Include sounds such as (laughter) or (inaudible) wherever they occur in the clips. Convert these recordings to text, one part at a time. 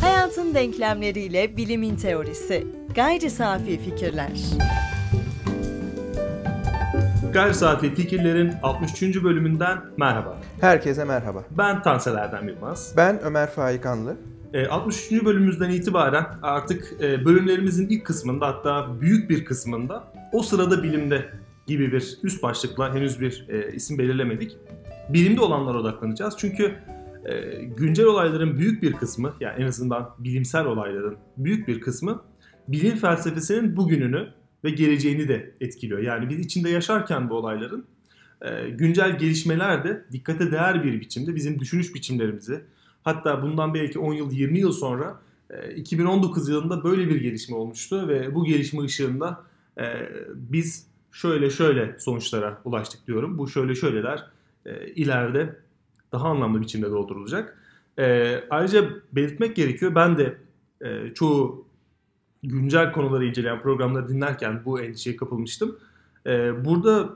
Hayatın denklemleriyle bilimin teorisi. Gayri safi fikirler. Gayri Safi Fikirlerin 63. bölümünden merhaba. Herkese merhaba. Ben Tansel Erdem Yılmaz. Ben Ömer Faikanlı. E, 63. bölümümüzden itibaren artık e, bölümlerimizin ilk kısmında hatta büyük bir kısmında o sırada bilimde gibi bir üst başlıkla henüz bir e, isim belirlemedik. Bilimde olanlara odaklanacağız. Çünkü e, güncel olayların büyük bir kısmı yani en azından bilimsel olayların büyük bir kısmı bilim felsefesinin bugününü ve geleceğini de etkiliyor. Yani biz içinde yaşarken bu olayların e, güncel gelişmeler de dikkate değer bir biçimde bizim düşünüş biçimlerimizi hatta bundan belki 10 yıl 20 yıl sonra e, 2019 yılında böyle bir gelişme olmuştu ve bu gelişme ışığında e, biz şöyle şöyle sonuçlara ulaştık diyorum. Bu şöyle şöyleler e, ileride daha anlamlı biçimde doldurulacak. E, ayrıca belirtmek gerekiyor. Ben de e, çoğu güncel konuları inceleyen programları dinlerken bu endişeye kapılmıştım. Ee, burada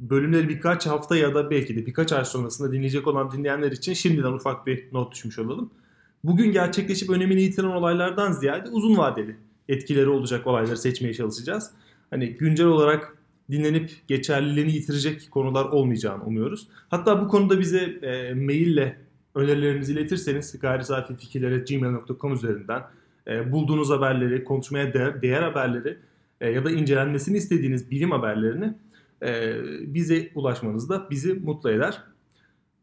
bölümleri birkaç hafta ya da belki de birkaç ay sonrasında dinleyecek olan dinleyenler için şimdiden ufak bir not düşmüş olalım. Bugün gerçekleşip önemini yitiren olaylardan ziyade uzun vadeli etkileri olacak olayları seçmeye çalışacağız. Hani güncel olarak dinlenip geçerliliğini yitirecek konular olmayacağını umuyoruz. Hatta bu konuda bize e, maille önerilerinizi iletirseniz gayrisafifikirlere.gmail.com üzerinden e, bulduğunuz haberleri, konuşmaya değer, değer haberleri e, ya da incelenmesini istediğiniz bilim haberlerini e, bize ulaşmanız da bizi mutlu eder.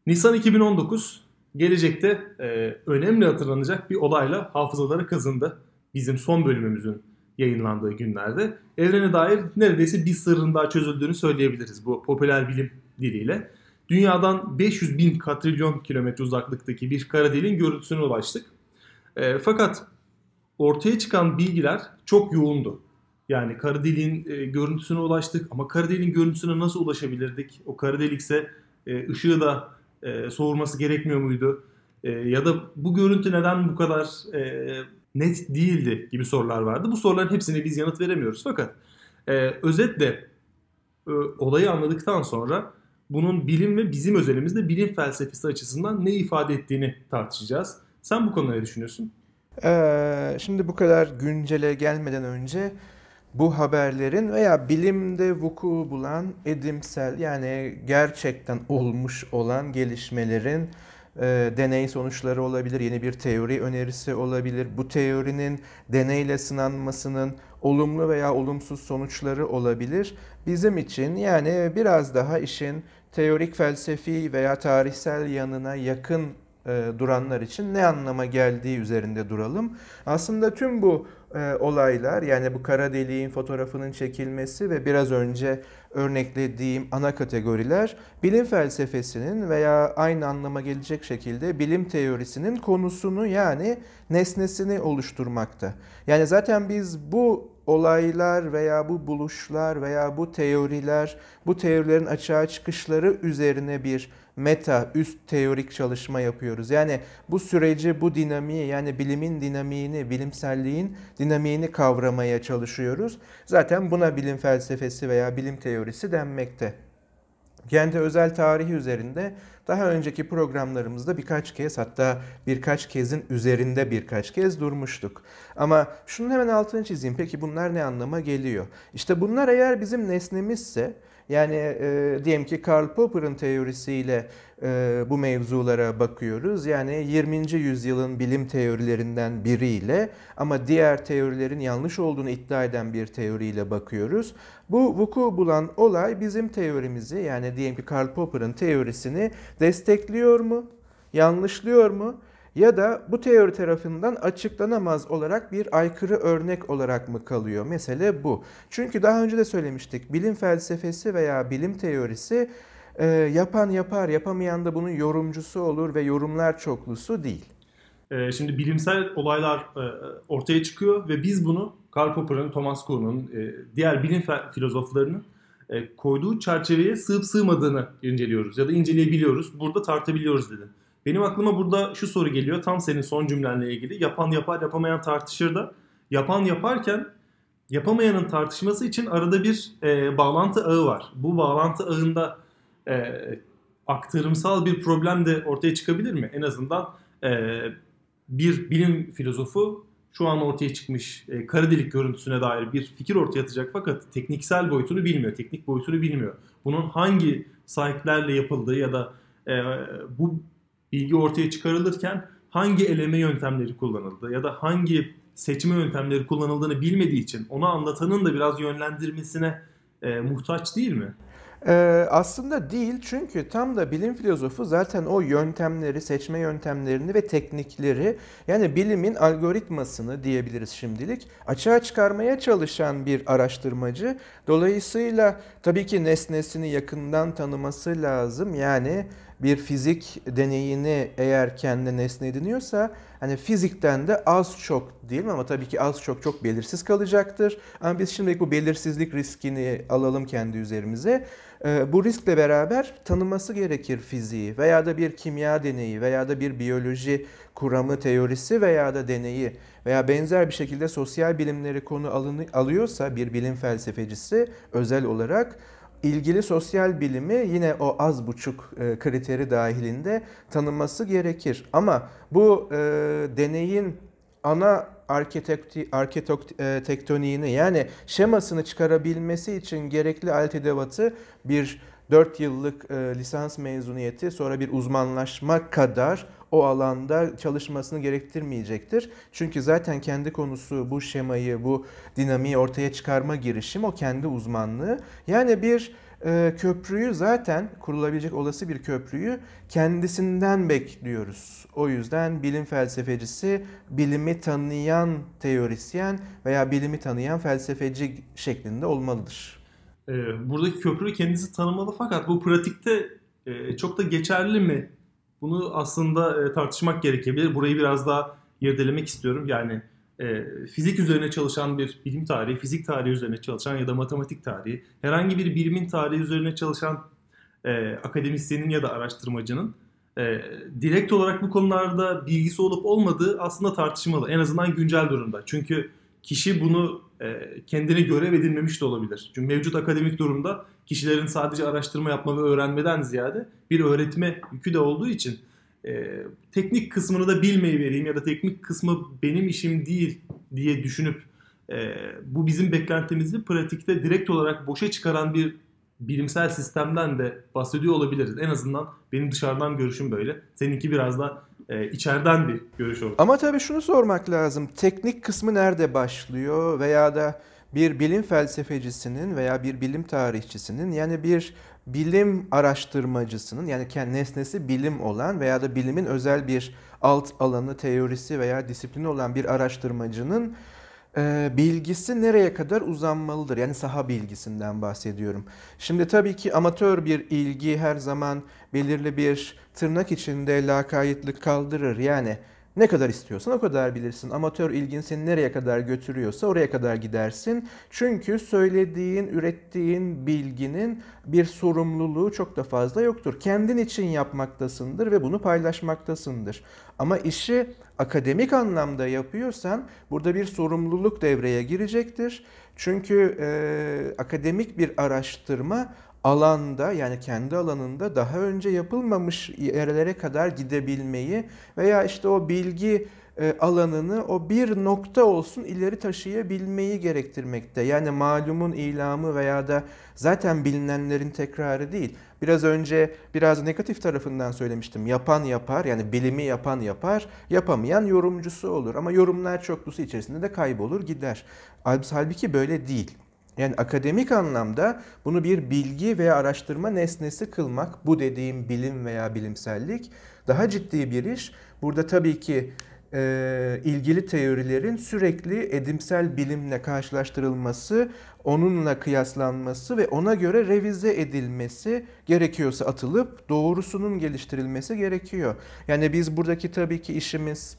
Nisan 2019 gelecekte e, önemli hatırlanacak bir olayla hafızalara kazındı. Bizim son bölümümüzün yayınlandığı günlerde. Evrene dair neredeyse bir sırrın daha çözüldüğünü söyleyebiliriz bu popüler bilim diliyle. Dünyadan 500 bin katrilyon kilometre uzaklıktaki bir kara deliğin görüntüsüne ulaştık. E, fakat ortaya çıkan bilgiler çok yoğundu. Yani kara deliğin e, görüntüsüne ulaştık ama kara deliğin görüntüsüne nasıl ulaşabilirdik? O kara delikse e, ışığı da e, soğurması gerekmiyor muydu? E, ya da bu görüntü neden bu kadar e, net değildi gibi sorular vardı. Bu soruların hepsine biz yanıt veremiyoruz. Fakat e, özetle e, olayı anladıktan sonra bunun bilim ve bizim özelimizde bilim felsefesi açısından ne ifade ettiğini tartışacağız. Sen bu konuda ne düşünüyorsun? Ee, şimdi bu kadar güncele gelmeden önce bu haberlerin veya bilimde vuku bulan edimsel yani gerçekten olmuş olan gelişmelerin e, deney sonuçları olabilir, yeni bir teori önerisi olabilir. Bu teorinin deneyle sınanmasının olumlu veya olumsuz sonuçları olabilir. Bizim için yani biraz daha işin teorik felsefi veya tarihsel yanına yakın duranlar için ne anlama geldiği üzerinde duralım. Aslında tüm bu e, olaylar yani bu kara deliğin fotoğrafının çekilmesi ve biraz önce örneklediğim ana kategoriler bilim felsefesinin veya aynı anlama gelecek şekilde bilim teorisinin konusunu yani nesnesini oluşturmakta. Yani zaten biz bu olaylar veya bu buluşlar veya bu teoriler, bu teorilerin açığa çıkışları üzerine bir meta üst teorik çalışma yapıyoruz. Yani bu süreci, bu dinamiği yani bilimin dinamiğini, bilimselliğin dinamiğini kavramaya çalışıyoruz. Zaten buna bilim felsefesi veya bilim teorisi denmekte. Kendi özel tarihi üzerinde daha önceki programlarımızda birkaç kez hatta birkaç kezin üzerinde birkaç kez durmuştuk. Ama şunun hemen altını çizeyim. Peki bunlar ne anlama geliyor? İşte bunlar eğer bizim nesnemizse yani e, diyelim ki Karl Popper'ın teorisiyle e, bu mevzulara bakıyoruz. Yani 20. yüzyılın bilim teorilerinden biriyle ama diğer teorilerin yanlış olduğunu iddia eden bir teoriyle bakıyoruz. Bu vuku bulan olay bizim teorimizi yani diyelim ki Karl Popper'ın teorisini destekliyor mu? Yanlışlıyor mu? Ya da bu teori tarafından açıklanamaz olarak bir aykırı örnek olarak mı kalıyor? Mesele bu. Çünkü daha önce de söylemiştik bilim felsefesi veya bilim teorisi e, yapan yapar, yapamayan da bunun yorumcusu olur ve yorumlar çoklusu değil. E, şimdi bilimsel olaylar e, ortaya çıkıyor ve biz bunu Karl Popper'ın, Thomas Kuhn'un, e, diğer bilim filozoflarının koyduğu çerçeveye sığıp sığmadığını inceliyoruz ya da inceleyebiliyoruz. Burada tartabiliyoruz dedim. Benim aklıma burada şu soru geliyor. Tam senin son cümlenle ilgili. Yapan yapar, yapamayan tartışır da. Yapan yaparken yapamayanın tartışması için arada bir e, bağlantı ağı var. Bu bağlantı ağında e, aktarımsal bir problem de ortaya çıkabilir mi? En azından e, bir bilim filozofu şu an ortaya çıkmış e, kara delik görüntüsüne dair bir fikir ortaya atacak fakat tekniksel boyutunu bilmiyor, teknik boyutunu bilmiyor. Bunun hangi sahiplerle yapıldığı ya da e, bu bilgi ortaya çıkarılırken hangi eleme yöntemleri kullanıldı ya da hangi seçme yöntemleri kullanıldığını bilmediği için onu anlatanın da biraz yönlendirmesine e, muhtaç değil mi? Ee, aslında değil çünkü tam da bilim filozofu zaten o yöntemleri, seçme yöntemlerini ve teknikleri yani bilimin algoritmasını diyebiliriz şimdilik açığa çıkarmaya çalışan bir araştırmacı. Dolayısıyla tabii ki nesnesini yakından tanıması lazım. Yani bir fizik deneyini eğer kendi nesne ediniyorsa hani fizikten de az çok değil mi ama tabii ki az çok çok belirsiz kalacaktır. Ama biz şimdi bu belirsizlik riskini alalım kendi üzerimize. Ee, bu riskle beraber tanıması gerekir fiziği veya da bir kimya deneyi veya da bir biyoloji kuramı teorisi veya da deneyi veya benzer bir şekilde sosyal bilimleri konu alıyorsa bir bilim felsefecisi özel olarak ilgili sosyal bilimi yine o az buçuk e, kriteri dahilinde tanıması gerekir. Ama bu e, deneyin ana arkitektoniğini e, yani şemasını çıkarabilmesi için gerekli alt edevatı bir 4 yıllık e, lisans mezuniyeti sonra bir uzmanlaşma kadar o alanda çalışmasını gerektirmeyecektir. Çünkü zaten kendi konusu bu şemayı, bu dinamiği ortaya çıkarma girişim o kendi uzmanlığı. Yani bir e, köprüyü zaten kurulabilecek olası bir köprüyü kendisinden bekliyoruz. O yüzden bilim felsefecisi bilimi tanıyan teorisyen veya bilimi tanıyan felsefeci şeklinde olmalıdır. E, buradaki köprüyü kendisi tanımalı fakat bu pratikte e, çok da geçerli mi? Bunu aslında e, tartışmak gerekebilir. Burayı biraz daha irdelemek istiyorum. Yani e, fizik üzerine çalışan bir bilim tarihi, fizik tarihi üzerine çalışan ya da matematik tarihi, herhangi bir bilimin tarihi üzerine çalışan e, akademisyenin ya da araştırmacının e, direkt olarak bu konularda bilgisi olup olmadığı aslında tartışmalı. En azından güncel durumda. Çünkü kişi bunu kendine görev edinmemiş de olabilir. Çünkü mevcut akademik durumda kişilerin sadece araştırma yapma ve öğrenmeden ziyade bir öğretme yükü de olduğu için e, teknik kısmını da bilmeyi vereyim ya da teknik kısmı benim işim değil diye düşünüp e, bu bizim beklentimizi pratikte direkt olarak boşa çıkaran bir bilimsel sistemden de bahsediyor olabiliriz. En azından benim dışarıdan görüşüm böyle. Seninki biraz da e, içeriden bir görüş olur. Ama tabii şunu sormak lazım. Teknik kısmı nerede başlıyor veya da bir bilim felsefecisinin veya bir bilim tarihçisinin yani bir bilim araştırmacısının yani kendi nesnesi bilim olan veya da bilimin özel bir alt alanı, teorisi veya disiplini olan bir araştırmacının e, bilgisi nereye kadar uzanmalıdır? Yani saha bilgisinden bahsediyorum. Şimdi tabii ki amatör bir ilgi her zaman belirli bir tırnak içinde lakaytlık kaldırır. Yani ne kadar istiyorsan o kadar bilirsin. Amatör ilgin seni nereye kadar götürüyorsa oraya kadar gidersin. Çünkü söylediğin, ürettiğin bilginin bir sorumluluğu çok da fazla yoktur. Kendin için yapmaktasındır ve bunu paylaşmaktasındır. Ama işi akademik anlamda yapıyorsan burada bir sorumluluk devreye girecektir. Çünkü e, akademik bir araştırma alanda yani kendi alanında daha önce yapılmamış yerlere kadar gidebilmeyi veya işte o bilgi e, alanını o bir nokta olsun ileri taşıyabilmeyi gerektirmekte. Yani malumun ilamı veya da zaten bilinenlerin tekrarı değil. Biraz önce biraz negatif tarafından söylemiştim. Yapan yapar yani bilimi yapan yapar, yapamayan yorumcusu olur. Ama yorumlar çoklusu içerisinde de kaybolur gider. Halbuki böyle değil. Yani akademik anlamda bunu bir bilgi veya araştırma nesnesi kılmak, bu dediğim bilim veya bilimsellik daha ciddi bir iş. Burada tabii ki e, ilgili teorilerin sürekli edimsel bilimle karşılaştırılması, onunla kıyaslanması ve ona göre revize edilmesi gerekiyorsa atılıp doğrusunun geliştirilmesi gerekiyor. Yani biz buradaki tabii ki işimiz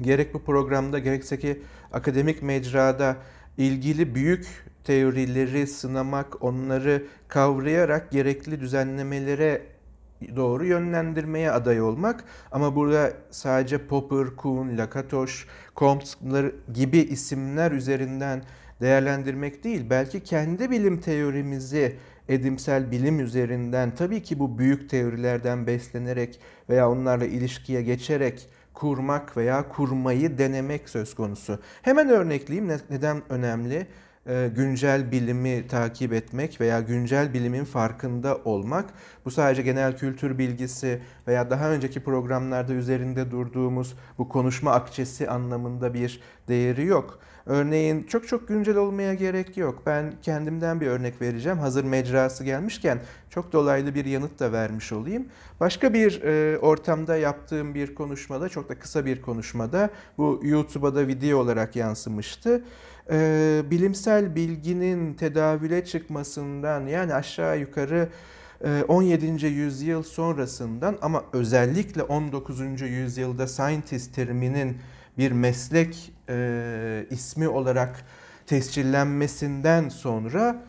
gerek bu programda gerekse ki akademik mecrada ilgili büyük teorileri sınamak, onları kavrayarak gerekli düzenlemelere doğru yönlendirmeye aday olmak. Ama burada sadece Popper, Kuhn, Lakatos, Comte gibi isimler üzerinden değerlendirmek değil, belki kendi bilim teorimizi edimsel bilim üzerinden tabii ki bu büyük teorilerden beslenerek veya onlarla ilişkiye geçerek kurmak veya kurmayı denemek söz konusu. Hemen örnekleyeyim neden önemli? E, güncel bilimi takip etmek veya güncel bilimin farkında olmak. Bu sadece genel kültür bilgisi veya daha önceki programlarda üzerinde durduğumuz bu konuşma akçesi anlamında bir değeri yok. Örneğin çok çok güncel olmaya gerek yok. Ben kendimden bir örnek vereceğim. Hazır mecrası gelmişken çok dolaylı bir yanıt da vermiş olayım. Başka bir e, ortamda yaptığım bir konuşmada, çok da kısa bir konuşmada bu YouTube'a da video olarak yansımıştı e, bilimsel bilginin tedavüle çıkmasından yani aşağı yukarı 17. yüzyıl sonrasından ama özellikle 19. yüzyılda scientist teriminin bir meslek e, ismi olarak tescillenmesinden sonra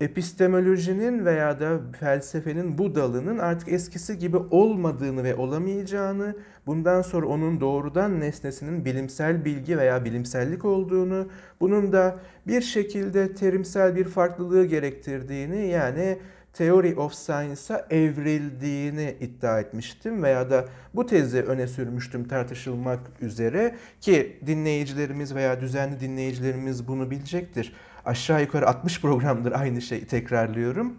epistemolojinin veya da felsefenin bu dalının artık eskisi gibi olmadığını ve olamayacağını, bundan sonra onun doğrudan nesnesinin bilimsel bilgi veya bilimsellik olduğunu, bunun da bir şekilde terimsel bir farklılığı gerektirdiğini yani Theory of Science'a evrildiğini iddia etmiştim veya da bu tezi öne sürmüştüm tartışılmak üzere ki dinleyicilerimiz veya düzenli dinleyicilerimiz bunu bilecektir aşağı yukarı 60 programdır aynı şeyi tekrarlıyorum.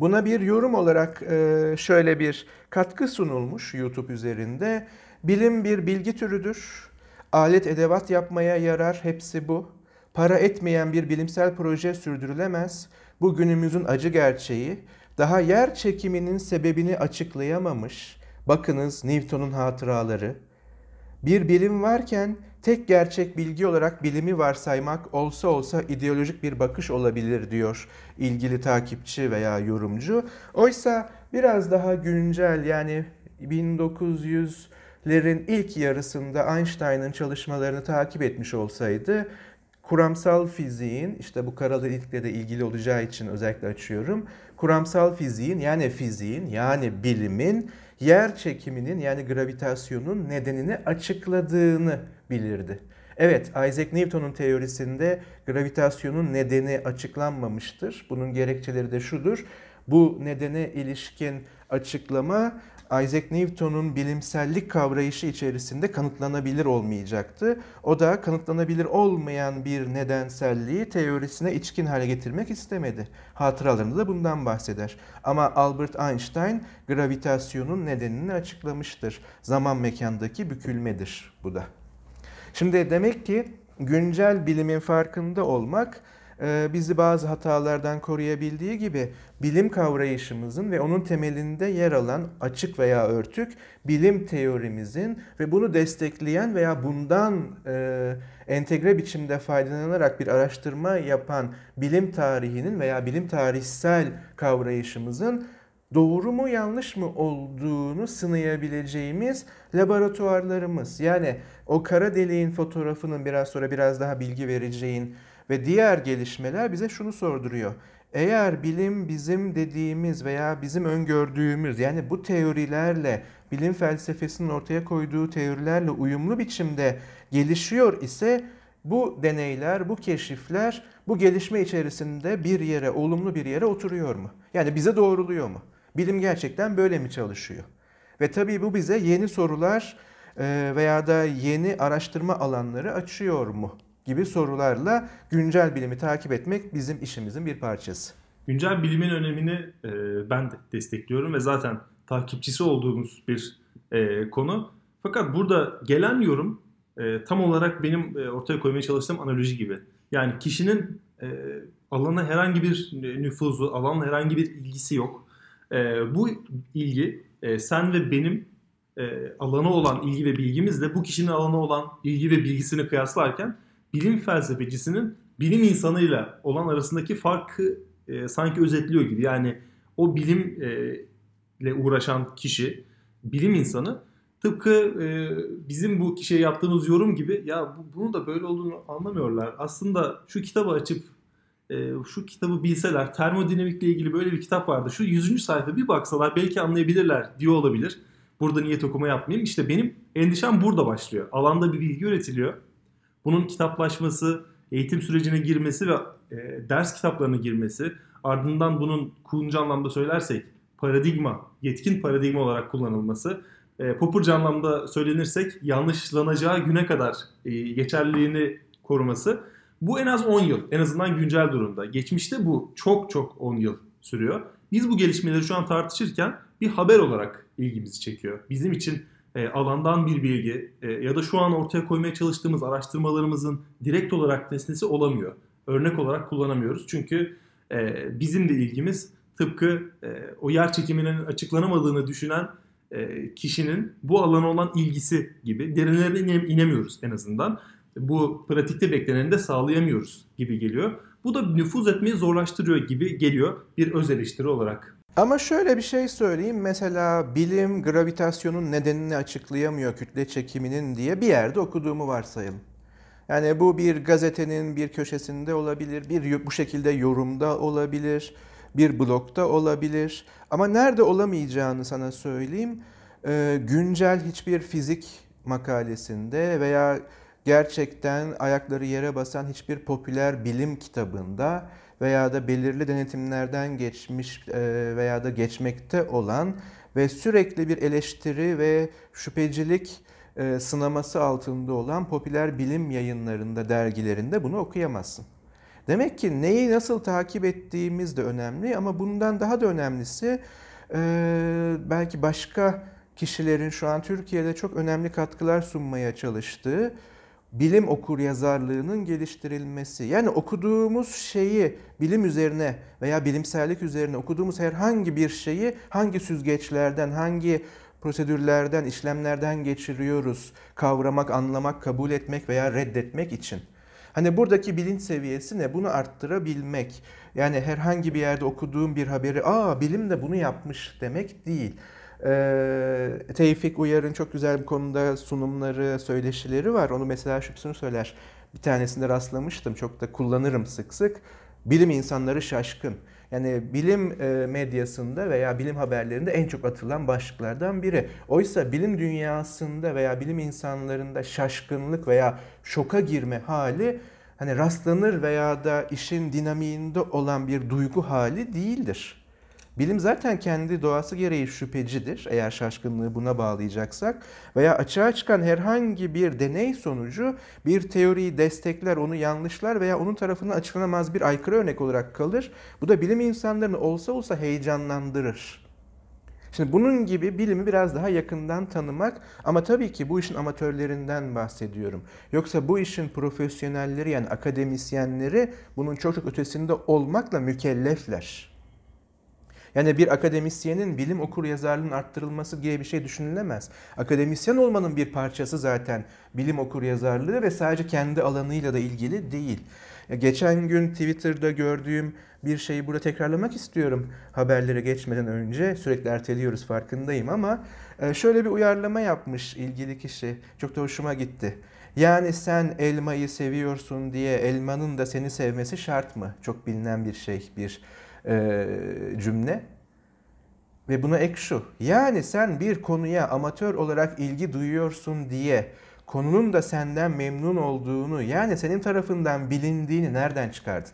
Buna bir yorum olarak e, şöyle bir katkı sunulmuş YouTube üzerinde. Bilim bir bilgi türüdür. Alet edevat yapmaya yarar hepsi bu. Para etmeyen bir bilimsel proje sürdürülemez. Bu günümüzün acı gerçeği. Daha yer çekiminin sebebini açıklayamamış. Bakınız Newton'un hatıraları. Bir bilim varken tek gerçek bilgi olarak bilimi varsaymak olsa olsa ideolojik bir bakış olabilir diyor ilgili takipçi veya yorumcu. Oysa biraz daha güncel yani 1900'lerin ilk yarısında Einstein'ın çalışmalarını takip etmiş olsaydı kuramsal fiziğin işte bu kara delikle de ilgili olacağı için özellikle açıyorum. Kuramsal fiziğin yani fiziğin yani bilimin yer çekiminin yani gravitasyonun nedenini açıkladığını bilirdi. Evet, Isaac Newton'un teorisinde gravitasyonun nedeni açıklanmamıştır. Bunun gerekçeleri de şudur. Bu nedene ilişkin açıklama Isaac Newton'un bilimsellik kavrayışı içerisinde kanıtlanabilir olmayacaktı. O da kanıtlanabilir olmayan bir nedenselliği teorisine içkin hale getirmek istemedi. Hatıralarında da bundan bahseder. Ama Albert Einstein gravitasyonun nedenini açıklamıştır. Zaman mekandaki bükülmedir bu da. Şimdi demek ki güncel bilimin farkında olmak bizi bazı hatalardan koruyabildiği gibi bilim kavrayışımızın ve onun temelinde yer alan açık veya örtük bilim teorimizin ve bunu destekleyen veya bundan e, entegre biçimde faydalanarak bir araştırma yapan bilim tarihinin veya bilim tarihsel kavrayışımızın doğru mu yanlış mı olduğunu sınayabileceğimiz laboratuvarlarımız. Yani o kara deliğin fotoğrafının biraz sonra biraz daha bilgi vereceğin ve diğer gelişmeler bize şunu sorduruyor. Eğer bilim bizim dediğimiz veya bizim öngördüğümüz yani bu teorilerle bilim felsefesinin ortaya koyduğu teorilerle uyumlu biçimde gelişiyor ise bu deneyler, bu keşifler bu gelişme içerisinde bir yere, olumlu bir yere oturuyor mu? Yani bize doğruluyor mu? Bilim gerçekten böyle mi çalışıyor? Ve tabii bu bize yeni sorular veya da yeni araştırma alanları açıyor mu? Gibi sorularla güncel bilimi takip etmek bizim işimizin bir parçası. Güncel bilimin önemini e, ben de destekliyorum ve zaten takipçisi olduğumuz bir e, konu. Fakat burada gelen yorum e, tam olarak benim e, ortaya koymaya çalıştığım analoji gibi. Yani kişinin e, alana herhangi bir nüfuzu, alanla herhangi bir ilgisi yok. E, bu ilgi e, sen ve benim e, alana olan ilgi ve bilgimizle bu kişinin alana olan ilgi ve bilgisini kıyaslarken bilim felsefecisinin bilim insanıyla olan arasındaki farkı e, sanki özetliyor gibi. Yani o bilimle e, uğraşan kişi, bilim insanı tıpkı e, bizim bu kişiye yaptığımız yorum gibi ya bu, bunun da böyle olduğunu anlamıyorlar. Aslında şu kitabı açıp e, şu kitabı bilseler, termodinamikle ilgili böyle bir kitap vardı. Şu 100. sayfa bir baksalar belki anlayabilirler diyor olabilir. Burada niyet okuma yapmayayım. İşte benim endişem burada başlıyor. Alanda bir bilgi üretiliyor bunun kitaplaşması, eğitim sürecine girmesi ve e, ders kitaplarına girmesi, ardından bunun kullanıcı anlamda söylersek paradigma, yetkin paradigma olarak kullanılması, e, popurca anlamda söylenirsek yanlışlanacağı güne kadar e, geçerliliğini koruması bu en az 10 yıl en azından güncel durumda. Geçmişte bu çok çok 10 yıl sürüyor. Biz bu gelişmeleri şu an tartışırken bir haber olarak ilgimizi çekiyor. Bizim için e, alandan bir bilgi e, ya da şu an ortaya koymaya çalıştığımız araştırmalarımızın direkt olarak nesnesi olamıyor. Örnek olarak kullanamıyoruz. Çünkü e, bizim de ilgimiz tıpkı e, o yer çekiminin açıklanamadığını düşünen e, kişinin bu alana olan ilgisi gibi derinlerine inemiyoruz en azından. Bu pratikte bekleneni de sağlayamıyoruz gibi geliyor. Bu da nüfuz etmeyi zorlaştırıyor gibi geliyor bir öz eleştiri olarak. Ama şöyle bir şey söyleyeyim. Mesela bilim gravitasyonun nedenini açıklayamıyor kütle çekiminin diye bir yerde okuduğumu varsayalım. Yani bu bir gazetenin bir köşesinde olabilir, bir bu şekilde yorumda olabilir, bir blogda olabilir. Ama nerede olamayacağını sana söyleyeyim. Ee, güncel hiçbir fizik makalesinde veya gerçekten ayakları yere basan hiçbir popüler bilim kitabında veya da belirli denetimlerden geçmiş e, veya da geçmekte olan ve sürekli bir eleştiri ve şüphecilik e, sınaması altında olan popüler bilim yayınlarında, dergilerinde bunu okuyamazsın. Demek ki neyi nasıl takip ettiğimiz de önemli ama bundan daha da önemlisi e, belki başka kişilerin şu an Türkiye'de çok önemli katkılar sunmaya çalıştığı bilim okur yazarlığının geliştirilmesi. Yani okuduğumuz şeyi bilim üzerine veya bilimsellik üzerine okuduğumuz herhangi bir şeyi hangi süzgeçlerden, hangi prosedürlerden, işlemlerden geçiriyoruz kavramak, anlamak, kabul etmek veya reddetmek için. Hani buradaki bilinç seviyesi ne? Bunu arttırabilmek. Yani herhangi bir yerde okuduğum bir haberi, aa bilim de bunu yapmış demek değil. Ee, Tevfik Uyar'ın çok güzel bir konuda sunumları, söyleşileri var. Onu mesela şüphesini söyler. Bir tanesinde rastlamıştım. Çok da kullanırım sık sık. Bilim insanları şaşkın. Yani bilim e, medyasında veya bilim haberlerinde en çok atılan başlıklardan biri. Oysa bilim dünyasında veya bilim insanlarında şaşkınlık veya şoka girme hali hani rastlanır veya da işin dinamiğinde olan bir duygu hali değildir. Bilim zaten kendi doğası gereği şüphecidir eğer şaşkınlığı buna bağlayacaksak veya açığa çıkan herhangi bir deney sonucu bir teoriyi destekler, onu yanlışlar veya onun tarafından açıklanamaz bir aykırı örnek olarak kalır. Bu da bilim insanlarını olsa olsa heyecanlandırır. Şimdi bunun gibi bilimi biraz daha yakından tanımak ama tabii ki bu işin amatörlerinden bahsediyorum. Yoksa bu işin profesyonelleri yani akademisyenleri bunun çok çok ötesinde olmakla mükellefler. Yani bir akademisyenin bilim okur yazarlığının arttırılması gibi bir şey düşünülemez. Akademisyen olmanın bir parçası zaten bilim okur yazarlığı ve sadece kendi alanıyla da ilgili değil. Geçen gün Twitter'da gördüğüm bir şeyi burada tekrarlamak istiyorum haberlere geçmeden önce. Sürekli erteliyoruz farkındayım ama e, şöyle bir uyarlama yapmış ilgili kişi. Çok da hoşuma gitti. Yani sen elmayı seviyorsun diye elmanın da seni sevmesi şart mı? Çok bilinen bir şey, bir e, cümle. Ve buna ek şu. Yani sen bir konuya amatör olarak ilgi duyuyorsun diye konunun da senden memnun olduğunu yani senin tarafından bilindiğini nereden çıkardın?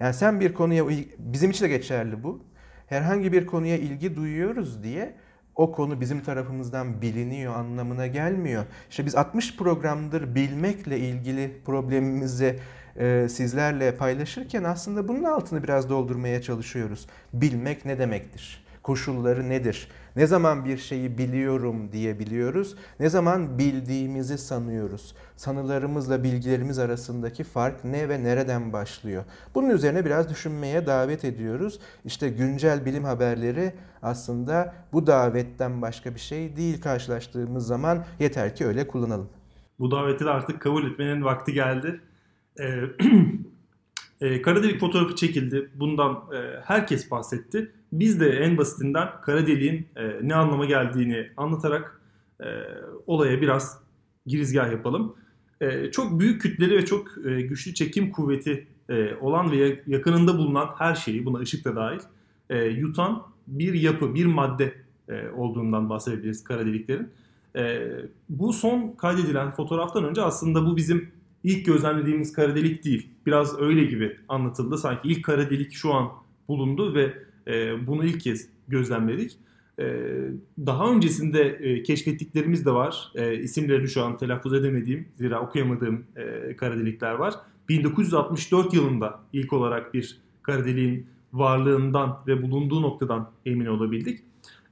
Yani sen bir konuya bizim için de geçerli bu. Herhangi bir konuya ilgi duyuyoruz diye o konu bizim tarafımızdan biliniyor anlamına gelmiyor. İşte biz 60 programdır bilmekle ilgili problemimizi e, sizlerle paylaşırken aslında bunun altını biraz doldurmaya çalışıyoruz. Bilmek ne demektir? Koşulları nedir? Ne zaman bir şeyi biliyorum diyebiliyoruz? Ne zaman bildiğimizi sanıyoruz? Sanılarımızla bilgilerimiz arasındaki fark ne ve nereden başlıyor? Bunun üzerine biraz düşünmeye davet ediyoruz. İşte güncel bilim haberleri aslında bu davetten başka bir şey değil karşılaştığımız zaman yeter ki öyle kullanalım. Bu daveti de artık kabul etmenin vakti geldi. (clears throat) E, e, kara delik fotoğrafı çekildi. Bundan e, herkes bahsetti. Biz de en basitinden kara deliğin e, ne anlama geldiğini anlatarak e, olaya biraz girizgah yapalım. E, çok büyük kütleli ve çok e, güçlü çekim kuvveti e, olan ve yakınında bulunan her şeyi, buna ışık da dahil, e, yutan bir yapı, bir madde e, olduğundan bahsedebiliriz kara deliklerin. E, bu son kaydedilen fotoğraftan önce aslında bu bizim ilk gözlemlediğimiz kara delik değil. Biraz öyle gibi anlatıldı. Sanki ilk kara delik şu an bulundu ve e, bunu ilk kez gözlemledik. E, daha öncesinde e, keşfettiklerimiz de var. E, isimlerini şu an telaffuz edemediğim, zira okuyamadığım e, kara delikler var. 1964 yılında ilk olarak bir kara deliğin varlığından ve bulunduğu noktadan emin olabildik.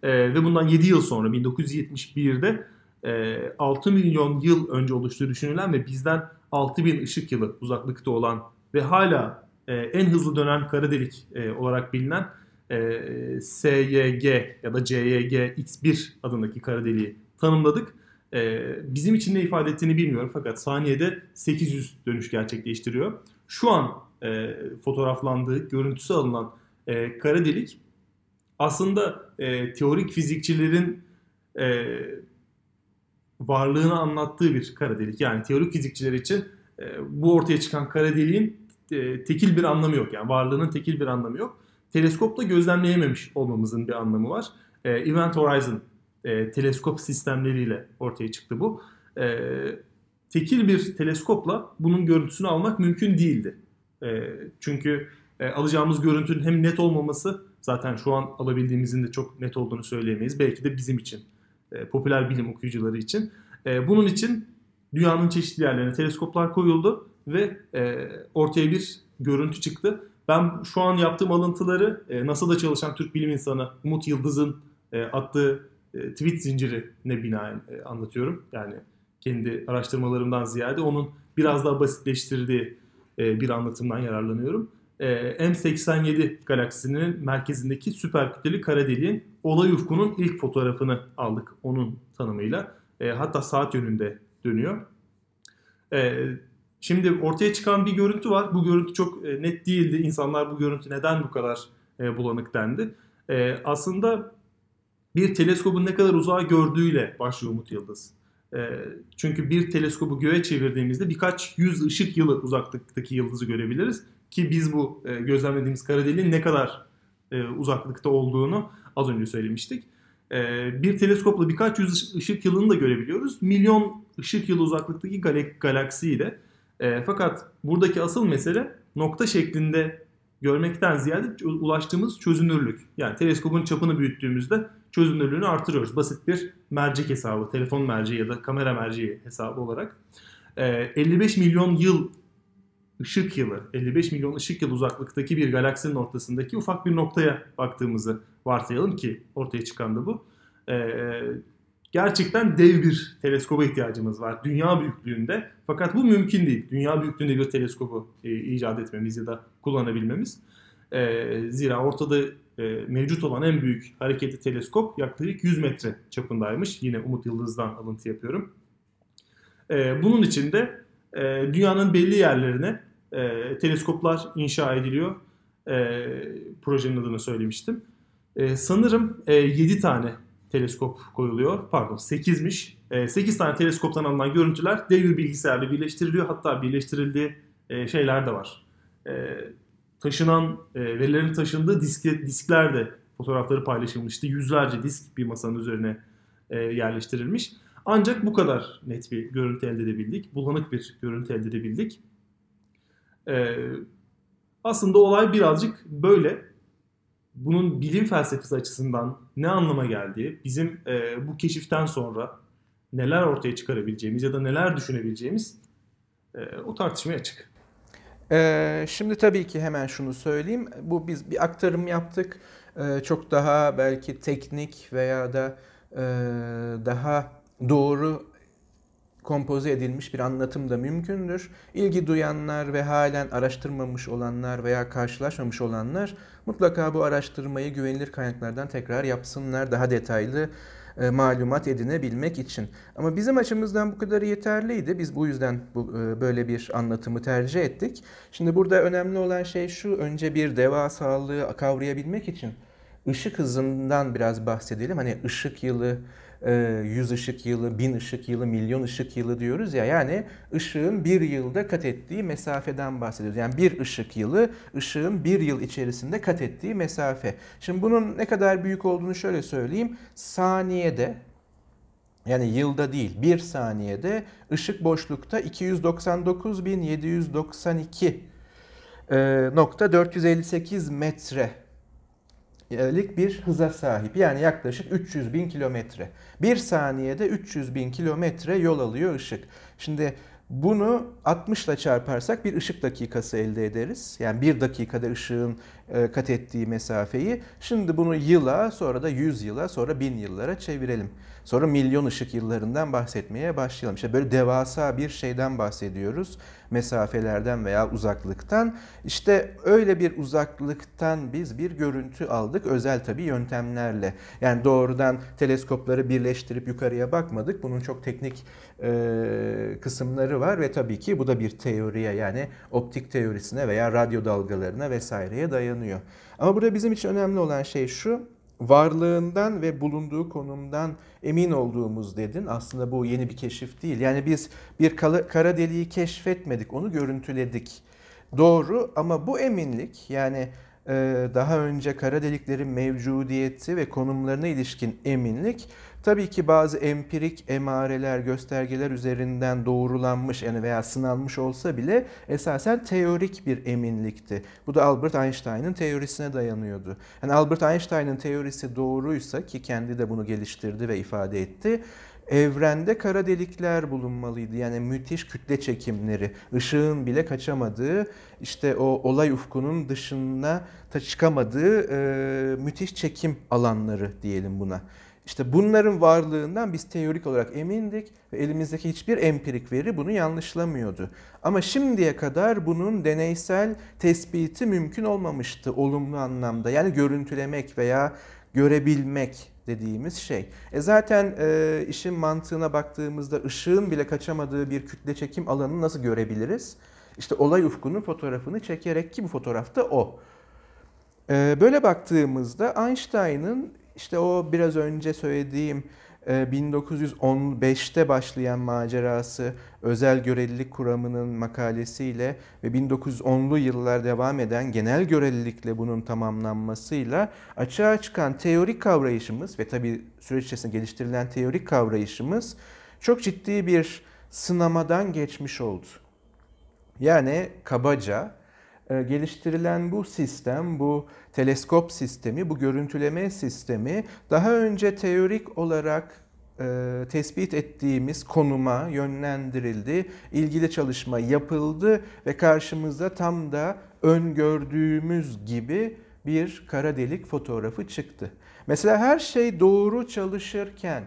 E, ve bundan 7 yıl sonra 1971'de e, 6 milyon yıl önce oluştuğu düşünülen ve bizden 6000 ışık yılı uzaklıkta olan ve hala e, en hızlı dönen kara delik e, olarak bilinen e, SYG ya da CYG X1 adındaki kara deliği tanımladık. E, bizim için ne ifade ettiğini bilmiyorum fakat saniyede 800 dönüş gerçekleştiriyor. Şu an e, fotoğraflandığı, görüntüsü alınan e, kara delik aslında e, teorik fizikçilerin e, varlığını anlattığı bir kara delik. Yani teorik fizikçiler için e, bu ortaya çıkan kara deliğin e, tekil bir anlamı yok. Yani varlığının tekil bir anlamı yok. Teleskopla gözlemleyememiş olmamızın bir anlamı var. E, Event Horizon e, teleskop sistemleriyle ortaya çıktı bu. E, tekil bir teleskopla bunun görüntüsünü almak mümkün değildi. E, çünkü e, alacağımız görüntünün hem net olmaması zaten şu an alabildiğimizin de çok net olduğunu söyleyemeyiz. Belki de bizim için, e, popüler bilim okuyucuları için. E, bunun için dünyanın çeşitli yerlerine teleskoplar koyuldu ve e, ortaya bir görüntü çıktı. Ben şu an yaptığım alıntıları NASA'da çalışan Türk bilim insanı Umut Yıldız'ın attığı e, tweet zincirine binaen e, anlatıyorum. Yani kendi araştırmalarımdan ziyade onun biraz daha basitleştirdiği bir anlatımdan yararlanıyorum. E, M87 galaksisinin merkezindeki süper kütleli kara deliğin olay ufkunun ilk fotoğrafını aldık onun tanımıyla. E, hatta saat yönünde dönüyor. E, şimdi ortaya çıkan bir görüntü var. Bu görüntü çok e, net değildi. İnsanlar bu görüntü neden bu kadar e, bulanık dendi. E, aslında bir teleskobun ne kadar uzağa gördüğüyle başlıyor Umut Yıldız. E, çünkü bir teleskobu göğe çevirdiğimizde birkaç yüz ışık yılı uzaklıktaki yıldızı görebiliriz. Ki biz bu e, gözlemlediğimiz kara deliğin ne kadar e, uzaklıkta olduğunu az önce söylemiştik. E, bir teleskopla birkaç yüz ışık yılını da görebiliyoruz. Milyon ışık yılı uzaklıktaki galak galaksiyi de. E, fakat buradaki asıl mesele nokta şeklinde görmekten ziyade ulaştığımız çözünürlük. Yani teleskopun çapını büyüttüğümüzde çözünürlüğünü artırıyoruz. Basit bir mercek hesabı, telefon merceği ya da kamera merceği hesabı olarak. 55 milyon yıl ışık yılı, 55 milyon ışık yılı uzaklıktaki bir galaksinin ortasındaki ufak bir noktaya baktığımızı varsayalım ki ortaya çıkan da bu. Ee, gerçekten dev bir teleskoba ihtiyacımız var. Dünya büyüklüğünde. Fakat bu mümkün değil. Dünya büyüklüğünde bir teleskobu e, icat etmemiz ya da kullanabilmemiz. E, zira ortada e, mevcut olan en büyük hareketli teleskop yaklaşık 100 metre çapındaymış. Yine Umut Yıldız'dan alıntı yapıyorum. E, bunun için de e, dünyanın belli yerlerine e, teleskoplar inşa ediliyor. E, projenin adını söylemiştim. E, sanırım e, 7 tane teleskop koyuluyor. Pardon 8'miş. E, 8 tane teleskoptan alınan görüntüler devir bilgisayarla birleştiriliyor. Hatta birleştirildiği e, şeyler de var. E, taşınan e, verilerin taşındığı disk, diskler de fotoğrafları paylaşılmıştı. Yüzlerce disk bir masanın üzerine e, yerleştirilmiş. Ancak bu kadar net bir görüntü elde edebildik. Bulanık bir görüntü elde edebildik. Ee, aslında olay birazcık böyle. Bunun bilim felsefesi açısından ne anlama geldiği, bizim e, bu keşiften sonra neler ortaya çıkarabileceğimiz ya da neler düşünebileceğimiz e, o tartışmaya açık. Ee, şimdi tabii ki hemen şunu söyleyeyim. Bu biz bir aktarım yaptık. Ee, çok daha belki teknik veya da e, daha doğru kompoze edilmiş bir anlatım da mümkündür. İlgi duyanlar ve halen araştırmamış olanlar veya karşılaşmamış olanlar mutlaka bu araştırmayı güvenilir kaynaklardan tekrar yapsınlar daha detaylı e, malumat edinebilmek için. Ama bizim açımızdan bu kadar yeterliydi. Biz bu yüzden bu, e, böyle bir anlatımı tercih ettik. Şimdi burada önemli olan şey şu, önce bir devasalığı kavrayabilmek için ışık hızından biraz bahsedelim. Hani ışık yılı 100 ee, ışık yılı, 1000 ışık yılı, milyon ışık yılı diyoruz ya. Yani ışığın bir yılda kat ettiği mesafeden bahsediyoruz. Yani bir ışık yılı ışığın bir yıl içerisinde kat ettiği mesafe. Şimdi bunun ne kadar büyük olduğunu şöyle söyleyeyim. Saniyede Yani yılda değil bir saniyede ışık boşlukta 299.792 e, nokta 458 metre lik bir hıza sahip. Yani yaklaşık 300 bin kilometre. Bir saniyede 300 bin kilometre yol alıyor ışık. Şimdi bunu 60 ile çarparsak bir ışık dakikası elde ederiz. Yani bir dakikada ışığın e, kat ettiği mesafeyi. Şimdi bunu yıla, sonra da 100 yıla, sonra 1000 yıllara çevirelim. Sonra milyon ışık yıllarından bahsetmeye başlayalım. İşte böyle devasa bir şeyden bahsediyoruz. Mesafelerden veya uzaklıktan. İşte öyle bir uzaklıktan biz bir görüntü aldık. Özel tabii yöntemlerle. Yani doğrudan teleskopları birleştirip yukarıya bakmadık. Bunun çok teknik e, kısımları var ve tabii ki bu da bir teoriye yani optik teorisine veya radyo dalgalarına vesaireye dayanıyor. Ama burada bizim için önemli olan şey şu varlığından ve bulunduğu konumdan emin olduğumuz dedin. Aslında bu yeni bir keşif değil. Yani biz bir kara deliği keşfetmedik, onu görüntüledik. Doğru ama bu eminlik yani e, daha önce kara deliklerin mevcudiyeti ve konumlarına ilişkin eminlik Tabii ki bazı empirik emareler, göstergeler üzerinden doğrulanmış yani veya sınanmış olsa bile esasen teorik bir eminlikti. Bu da Albert Einstein'ın teorisine dayanıyordu. Yani Albert Einstein'ın teorisi doğruysa ki kendi de bunu geliştirdi ve ifade etti evrende kara delikler bulunmalıydı. Yani müthiş kütle çekimleri, ışığın bile kaçamadığı, işte o olay ufkunun dışına çıkamadığı e, müthiş çekim alanları diyelim buna. İşte bunların varlığından biz teorik olarak emindik ve elimizdeki hiçbir empirik veri bunu yanlışlamıyordu. Ama şimdiye kadar bunun deneysel tespiti mümkün olmamıştı olumlu anlamda. Yani görüntülemek veya görebilmek dediğimiz şey. E zaten e, işin mantığına baktığımızda ışığın bile kaçamadığı bir kütle çekim alanını nasıl görebiliriz? İşte olay ufkunun fotoğrafını çekerek ki bu fotoğrafta o. E, böyle baktığımızda Einstein'ın işte o biraz önce söylediğim 1915'te e, başlayan macerası özel görelilik kuramının makalesiyle ve 1910'lu yıllar devam eden genel görelilikle bunun tamamlanmasıyla açığa çıkan teorik kavrayışımız ve tabi süreç içerisinde geliştirilen teorik kavrayışımız çok ciddi bir sınamadan geçmiş oldu. Yani kabaca geliştirilen bu sistem, bu teleskop sistemi, bu görüntüleme sistemi daha önce teorik olarak e, tespit ettiğimiz konuma yönlendirildi. ilgili çalışma yapıldı ve karşımıza tam da öngördüğümüz gibi bir kara delik fotoğrafı çıktı. Mesela her şey doğru çalışırken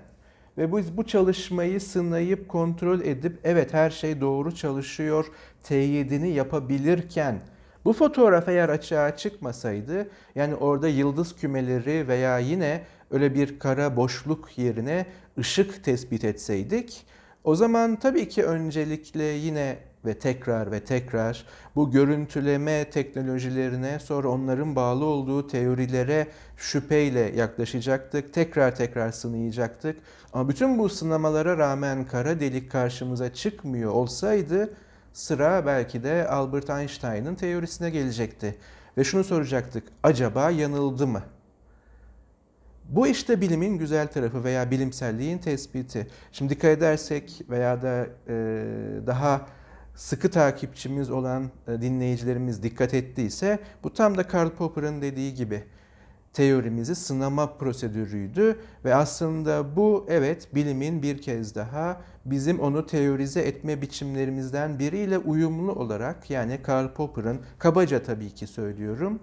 ve biz bu çalışmayı sınayıp kontrol edip evet her şey doğru çalışıyor teyidini yapabilirken bu fotoğraf eğer açığa çıkmasaydı yani orada yıldız kümeleri veya yine öyle bir kara boşluk yerine ışık tespit etseydik o zaman tabii ki öncelikle yine ve tekrar ve tekrar bu görüntüleme teknolojilerine sonra onların bağlı olduğu teorilere şüpheyle yaklaşacaktık. Tekrar tekrar sınayacaktık. Ama bütün bu sınamalara rağmen kara delik karşımıza çıkmıyor olsaydı sıra belki de Albert Einstein'ın teorisine gelecekti. Ve şunu soracaktık, acaba yanıldı mı? Bu işte bilimin güzel tarafı veya bilimselliğin tespiti. Şimdi dikkat edersek veya da e, daha sıkı takipçimiz olan e, dinleyicilerimiz dikkat ettiyse bu tam da Karl Popper'ın dediği gibi teorimizi sınama prosedürüydü ve aslında bu evet bilimin bir kez daha bizim onu teorize etme biçimlerimizden biriyle uyumlu olarak yani Karl Popper'ın kabaca tabii ki söylüyorum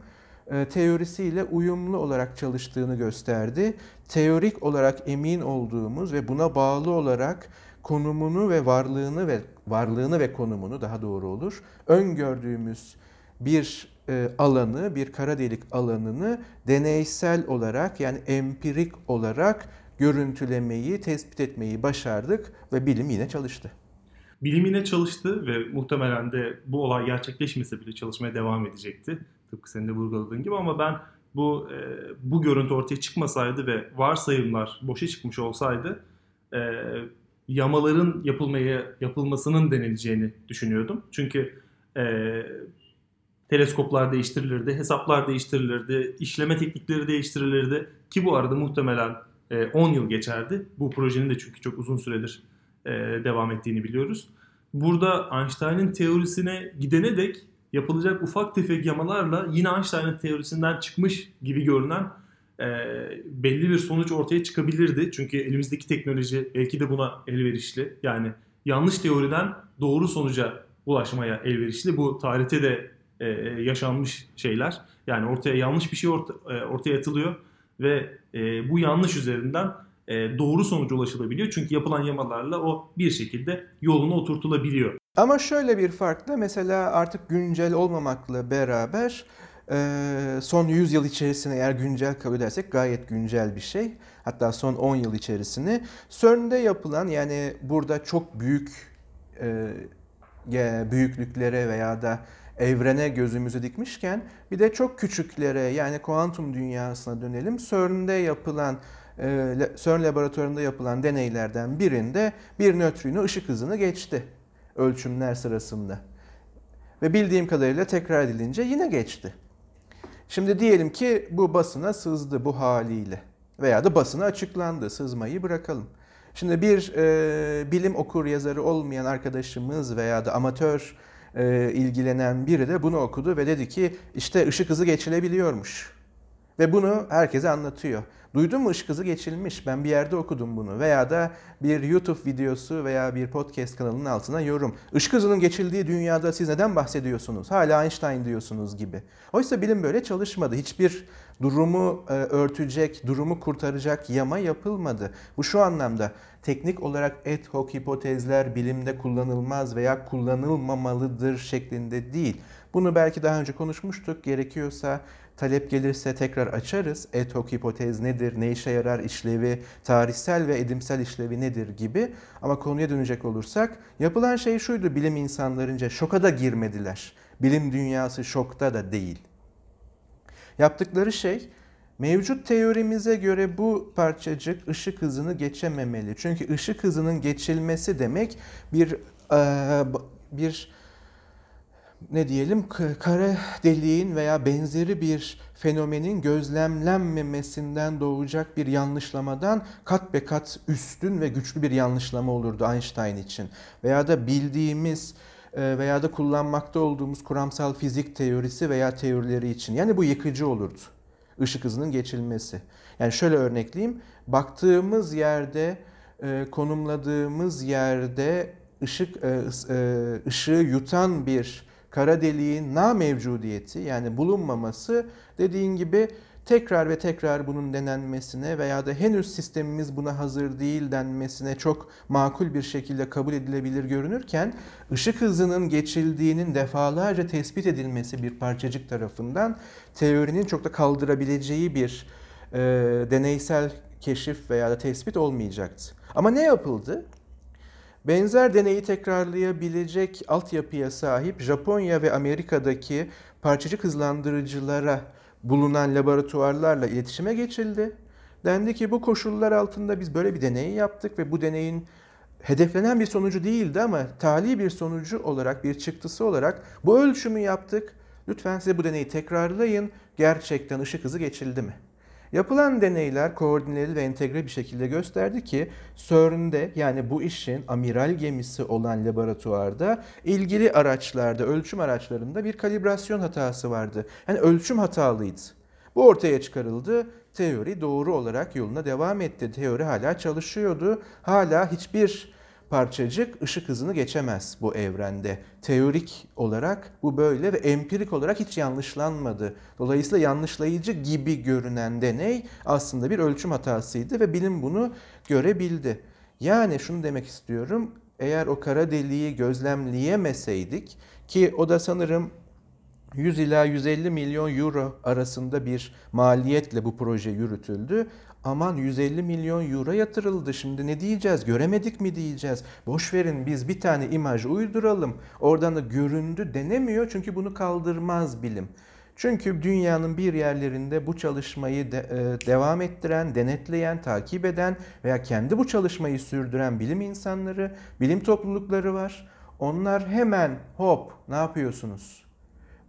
e, teorisiyle uyumlu olarak çalıştığını gösterdi. Teorik olarak emin olduğumuz ve buna bağlı olarak konumunu ve varlığını ve varlığını ve konumunu daha doğru olur öngördüğümüz bir alanı, bir kara delik alanını deneysel olarak yani empirik olarak görüntülemeyi, tespit etmeyi başardık ve bilim yine çalıştı. Bilim yine çalıştı ve muhtemelen de bu olay gerçekleşmese bile çalışmaya devam edecekti. Tıpkı senin de vurguladığın gibi ama ben bu e, bu görüntü ortaya çıkmasaydı ve varsayımlar boşa çıkmış olsaydı e, yamaların yapılmaya yapılmasının denileceğini düşünüyordum. Çünkü e, teleskoplar değiştirilirdi, hesaplar değiştirilirdi, işleme teknikleri değiştirilirdi ki bu arada muhtemelen e, 10 yıl geçerdi. Bu projenin de çünkü çok uzun süredir e, devam ettiğini biliyoruz. Burada Einstein'ın teorisine gidene dek yapılacak ufak tefek yamalarla yine Einstein'ın teorisinden çıkmış gibi görünen e, belli bir sonuç ortaya çıkabilirdi. Çünkü elimizdeki teknoloji belki de buna elverişli. Yani yanlış teoriden doğru sonuca ulaşmaya elverişli. Bu tarihte de e, yaşanmış şeyler. Yani ortaya yanlış bir şey e, ortaya atılıyor ve e, bu yanlış üzerinden e, doğru sonuca ulaşılabiliyor. Çünkü yapılan yamalarla o bir şekilde yoluna oturtulabiliyor. Ama şöyle bir fark da mesela artık güncel olmamakla beraber e, son 100 yıl içerisinde eğer güncel kabul edersek gayet güncel bir şey. Hatta son 10 yıl içerisinde CERN'de yapılan yani burada çok büyük e, büyüklüklere veya da evrene gözümüzü dikmişken bir de çok küçüklere yani kuantum dünyasına dönelim. CERN'de yapılan e, CERN laboratuvarında yapılan deneylerden birinde bir nötrino ışık hızını geçti ölçümler sırasında. Ve bildiğim kadarıyla tekrar edilince yine geçti. Şimdi diyelim ki bu basına sızdı bu haliyle veya da basına açıklandı. Sızmayı bırakalım. Şimdi bir e, bilim okur yazarı olmayan arkadaşımız veya da amatör e, ilgilenen biri de bunu okudu ve dedi ki işte ışık hızı geçilebiliyormuş. Ve bunu herkese anlatıyor. Duydun mu ışık hızı geçilmiş? Ben bir yerde okudum bunu. Veya da bir YouTube videosu veya bir podcast kanalının altına yorum. Işık hızının geçildiği dünyada siz neden bahsediyorsunuz? Hala Einstein diyorsunuz gibi. Oysa bilim böyle çalışmadı. Hiçbir durumu e, örtecek, durumu kurtaracak yama yapılmadı. Bu şu anlamda teknik olarak ad hoc hipotezler bilimde kullanılmaz veya kullanılmamalıdır şeklinde değil. Bunu belki daha önce konuşmuştuk. Gerekiyorsa talep gelirse tekrar açarız. Ad hoc hipotez nedir, ne işe yarar, işlevi, tarihsel ve edimsel işlevi nedir gibi. Ama konuya dönecek olursak yapılan şey şuydu bilim insanlarınca şoka da girmediler. Bilim dünyası şokta da değil. Yaptıkları şey mevcut teorimize göre bu parçacık ışık hızını geçememeli. Çünkü ışık hızının geçilmesi demek bir bir ne diyelim kara deliğin veya benzeri bir fenomenin gözlemlenmemesinden doğacak bir yanlışlamadan kat be kat üstün ve güçlü bir yanlışlama olurdu Einstein için. Veya da bildiğimiz veya da kullanmakta olduğumuz kuramsal fizik teorisi veya teorileri için. Yani bu yıkıcı olurdu. Işık hızının geçilmesi. Yani şöyle örnekleyeyim. Baktığımız yerde, e, konumladığımız yerde ışık e, ışığı yutan bir kara deliğin na mevcudiyeti yani bulunmaması dediğin gibi tekrar ve tekrar bunun denenmesine veya da henüz sistemimiz buna hazır değil denmesine çok makul bir şekilde kabul edilebilir görünürken ışık hızının geçildiğinin defalarca tespit edilmesi bir parçacık tarafından teorinin çok da kaldırabileceği bir e, deneysel keşif veya da tespit olmayacaktı. Ama ne yapıldı? Benzer deneyi tekrarlayabilecek altyapıya sahip Japonya ve Amerika'daki parçacık hızlandırıcılara bulunan laboratuvarlarla iletişime geçildi. Dendi ki bu koşullar altında biz böyle bir deney yaptık ve bu deneyin hedeflenen bir sonucu değildi ama tali bir sonucu olarak, bir çıktısı olarak bu ölçümü yaptık. Lütfen size bu deneyi tekrarlayın. Gerçekten ışık hızı geçildi mi? Yapılan deneyler koordineli ve entegre bir şekilde gösterdi ki CERN'de yani bu işin amiral gemisi olan laboratuvarda ilgili araçlarda, ölçüm araçlarında bir kalibrasyon hatası vardı. Yani ölçüm hatalıydı. Bu ortaya çıkarıldı. Teori doğru olarak yoluna devam etti. Teori hala çalışıyordu. Hala hiçbir parçacık ışık hızını geçemez bu evrende. Teorik olarak bu böyle ve empirik olarak hiç yanlışlanmadı. Dolayısıyla yanlışlayıcı gibi görünen deney aslında bir ölçüm hatasıydı ve bilim bunu görebildi. Yani şunu demek istiyorum. Eğer o kara deliği gözlemleyemeseydik ki o da sanırım 100 ila 150 milyon euro arasında bir maliyetle bu proje yürütüldü aman 150 milyon euro yatırıldı şimdi ne diyeceğiz göremedik mi diyeceğiz. Boş verin biz bir tane imaj uyduralım oradan da göründü denemiyor çünkü bunu kaldırmaz bilim. Çünkü dünyanın bir yerlerinde bu çalışmayı de, e, devam ettiren, denetleyen, takip eden veya kendi bu çalışmayı sürdüren bilim insanları, bilim toplulukları var. Onlar hemen hop ne yapıyorsunuz?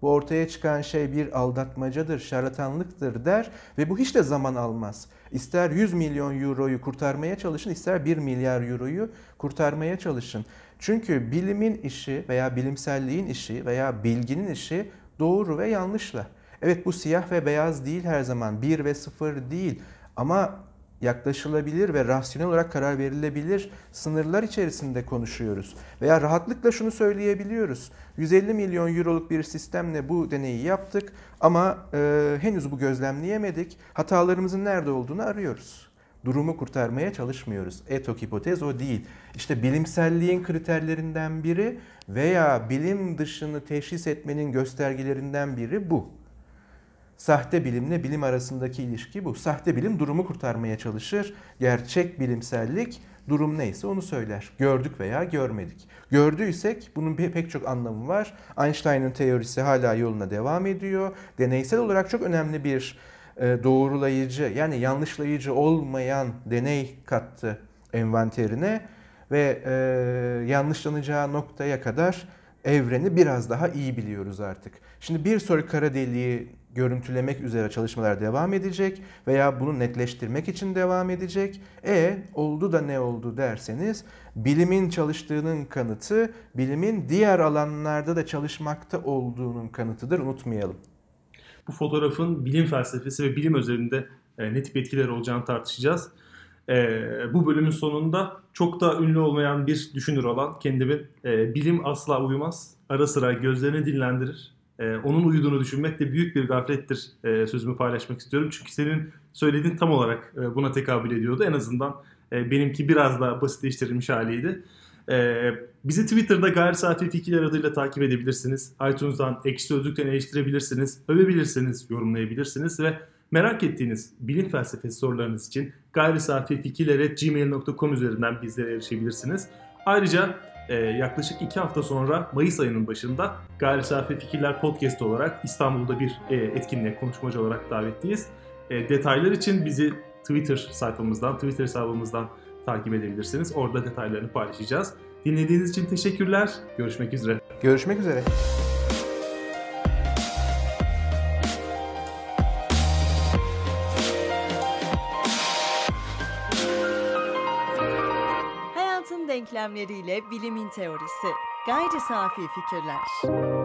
Bu ortaya çıkan şey bir aldatmacadır, şarlatanlıktır der ve bu hiç de zaman almaz. İster 100 milyon euroyu kurtarmaya çalışın, ister 1 milyar euroyu kurtarmaya çalışın. Çünkü bilimin işi veya bilimselliğin işi veya bilginin işi doğru ve yanlışla. Evet bu siyah ve beyaz değil her zaman, bir ve sıfır değil ama yaklaşılabilir ve rasyonel olarak karar verilebilir sınırlar içerisinde konuşuyoruz. Veya rahatlıkla şunu söyleyebiliyoruz. 150 milyon euroluk bir sistemle bu deneyi yaptık ama e, henüz bu gözlemleyemedik. Hatalarımızın nerede olduğunu arıyoruz. Durumu kurtarmaya çalışmıyoruz. Etok hipotez o değil. İşte bilimselliğin kriterlerinden biri veya bilim dışını teşhis etmenin göstergelerinden biri bu. Sahte bilimle bilim arasındaki ilişki bu. Sahte bilim durumu kurtarmaya çalışır. Gerçek bilimsellik durum neyse onu söyler. Gördük veya görmedik. Gördüysek bunun pek çok anlamı var. Einstein'ın teorisi hala yoluna devam ediyor. Deneysel olarak çok önemli bir e, doğrulayıcı yani yanlışlayıcı olmayan deney kattı envanterine ve e, yanlışlanacağı noktaya kadar evreni biraz daha iyi biliyoruz artık. Şimdi bir sonraki kara deliği görüntülemek üzere çalışmalar devam edecek veya bunu netleştirmek için devam edecek. E oldu da ne oldu derseniz bilimin çalıştığının kanıtı bilimin diğer alanlarda da çalışmakta olduğunun kanıtıdır unutmayalım. Bu fotoğrafın bilim felsefesi ve bilim özelinde e, ne tip etkiler olacağını tartışacağız. E, bu bölümün sonunda çok da ünlü olmayan bir düşünür olan kendimin e, bilim asla uyumaz. Ara sıra gözlerini dinlendirir e, onun uyuduğunu düşünmek de büyük bir gaflettir e, sözümü paylaşmak istiyorum. Çünkü senin söylediğin tam olarak e, buna tekabül ediyordu. En azından e, benimki biraz daha basitleştirilmiş haliydi. Bizi Twitter'da gayri safi fikirler adıyla takip edebilirsiniz. iTunes'dan, Ekşi Sözlük'ten eleştirebilirsiniz, övebilirsiniz, yorumlayabilirsiniz ve merak ettiğiniz bilim felsefesi sorularınız için gayri safi fikirlere gmail.com üzerinden bizlere erişebilirsiniz. Ayrıca e, yaklaşık iki hafta sonra Mayıs ayının başında Gayri Safi Fikirler Podcast olarak İstanbul'da bir e, etkinliğe konuşmacı olarak davetliyiz. E, detaylar için bizi Twitter sayfamızdan, Twitter hesabımızdan takip edebilirsiniz. Orada detaylarını paylaşacağız. Dinlediğiniz için teşekkürler. Görüşmek üzere. Görüşmek üzere. Denklemleriyle bilimin teorisi. Gayri safi fikirler.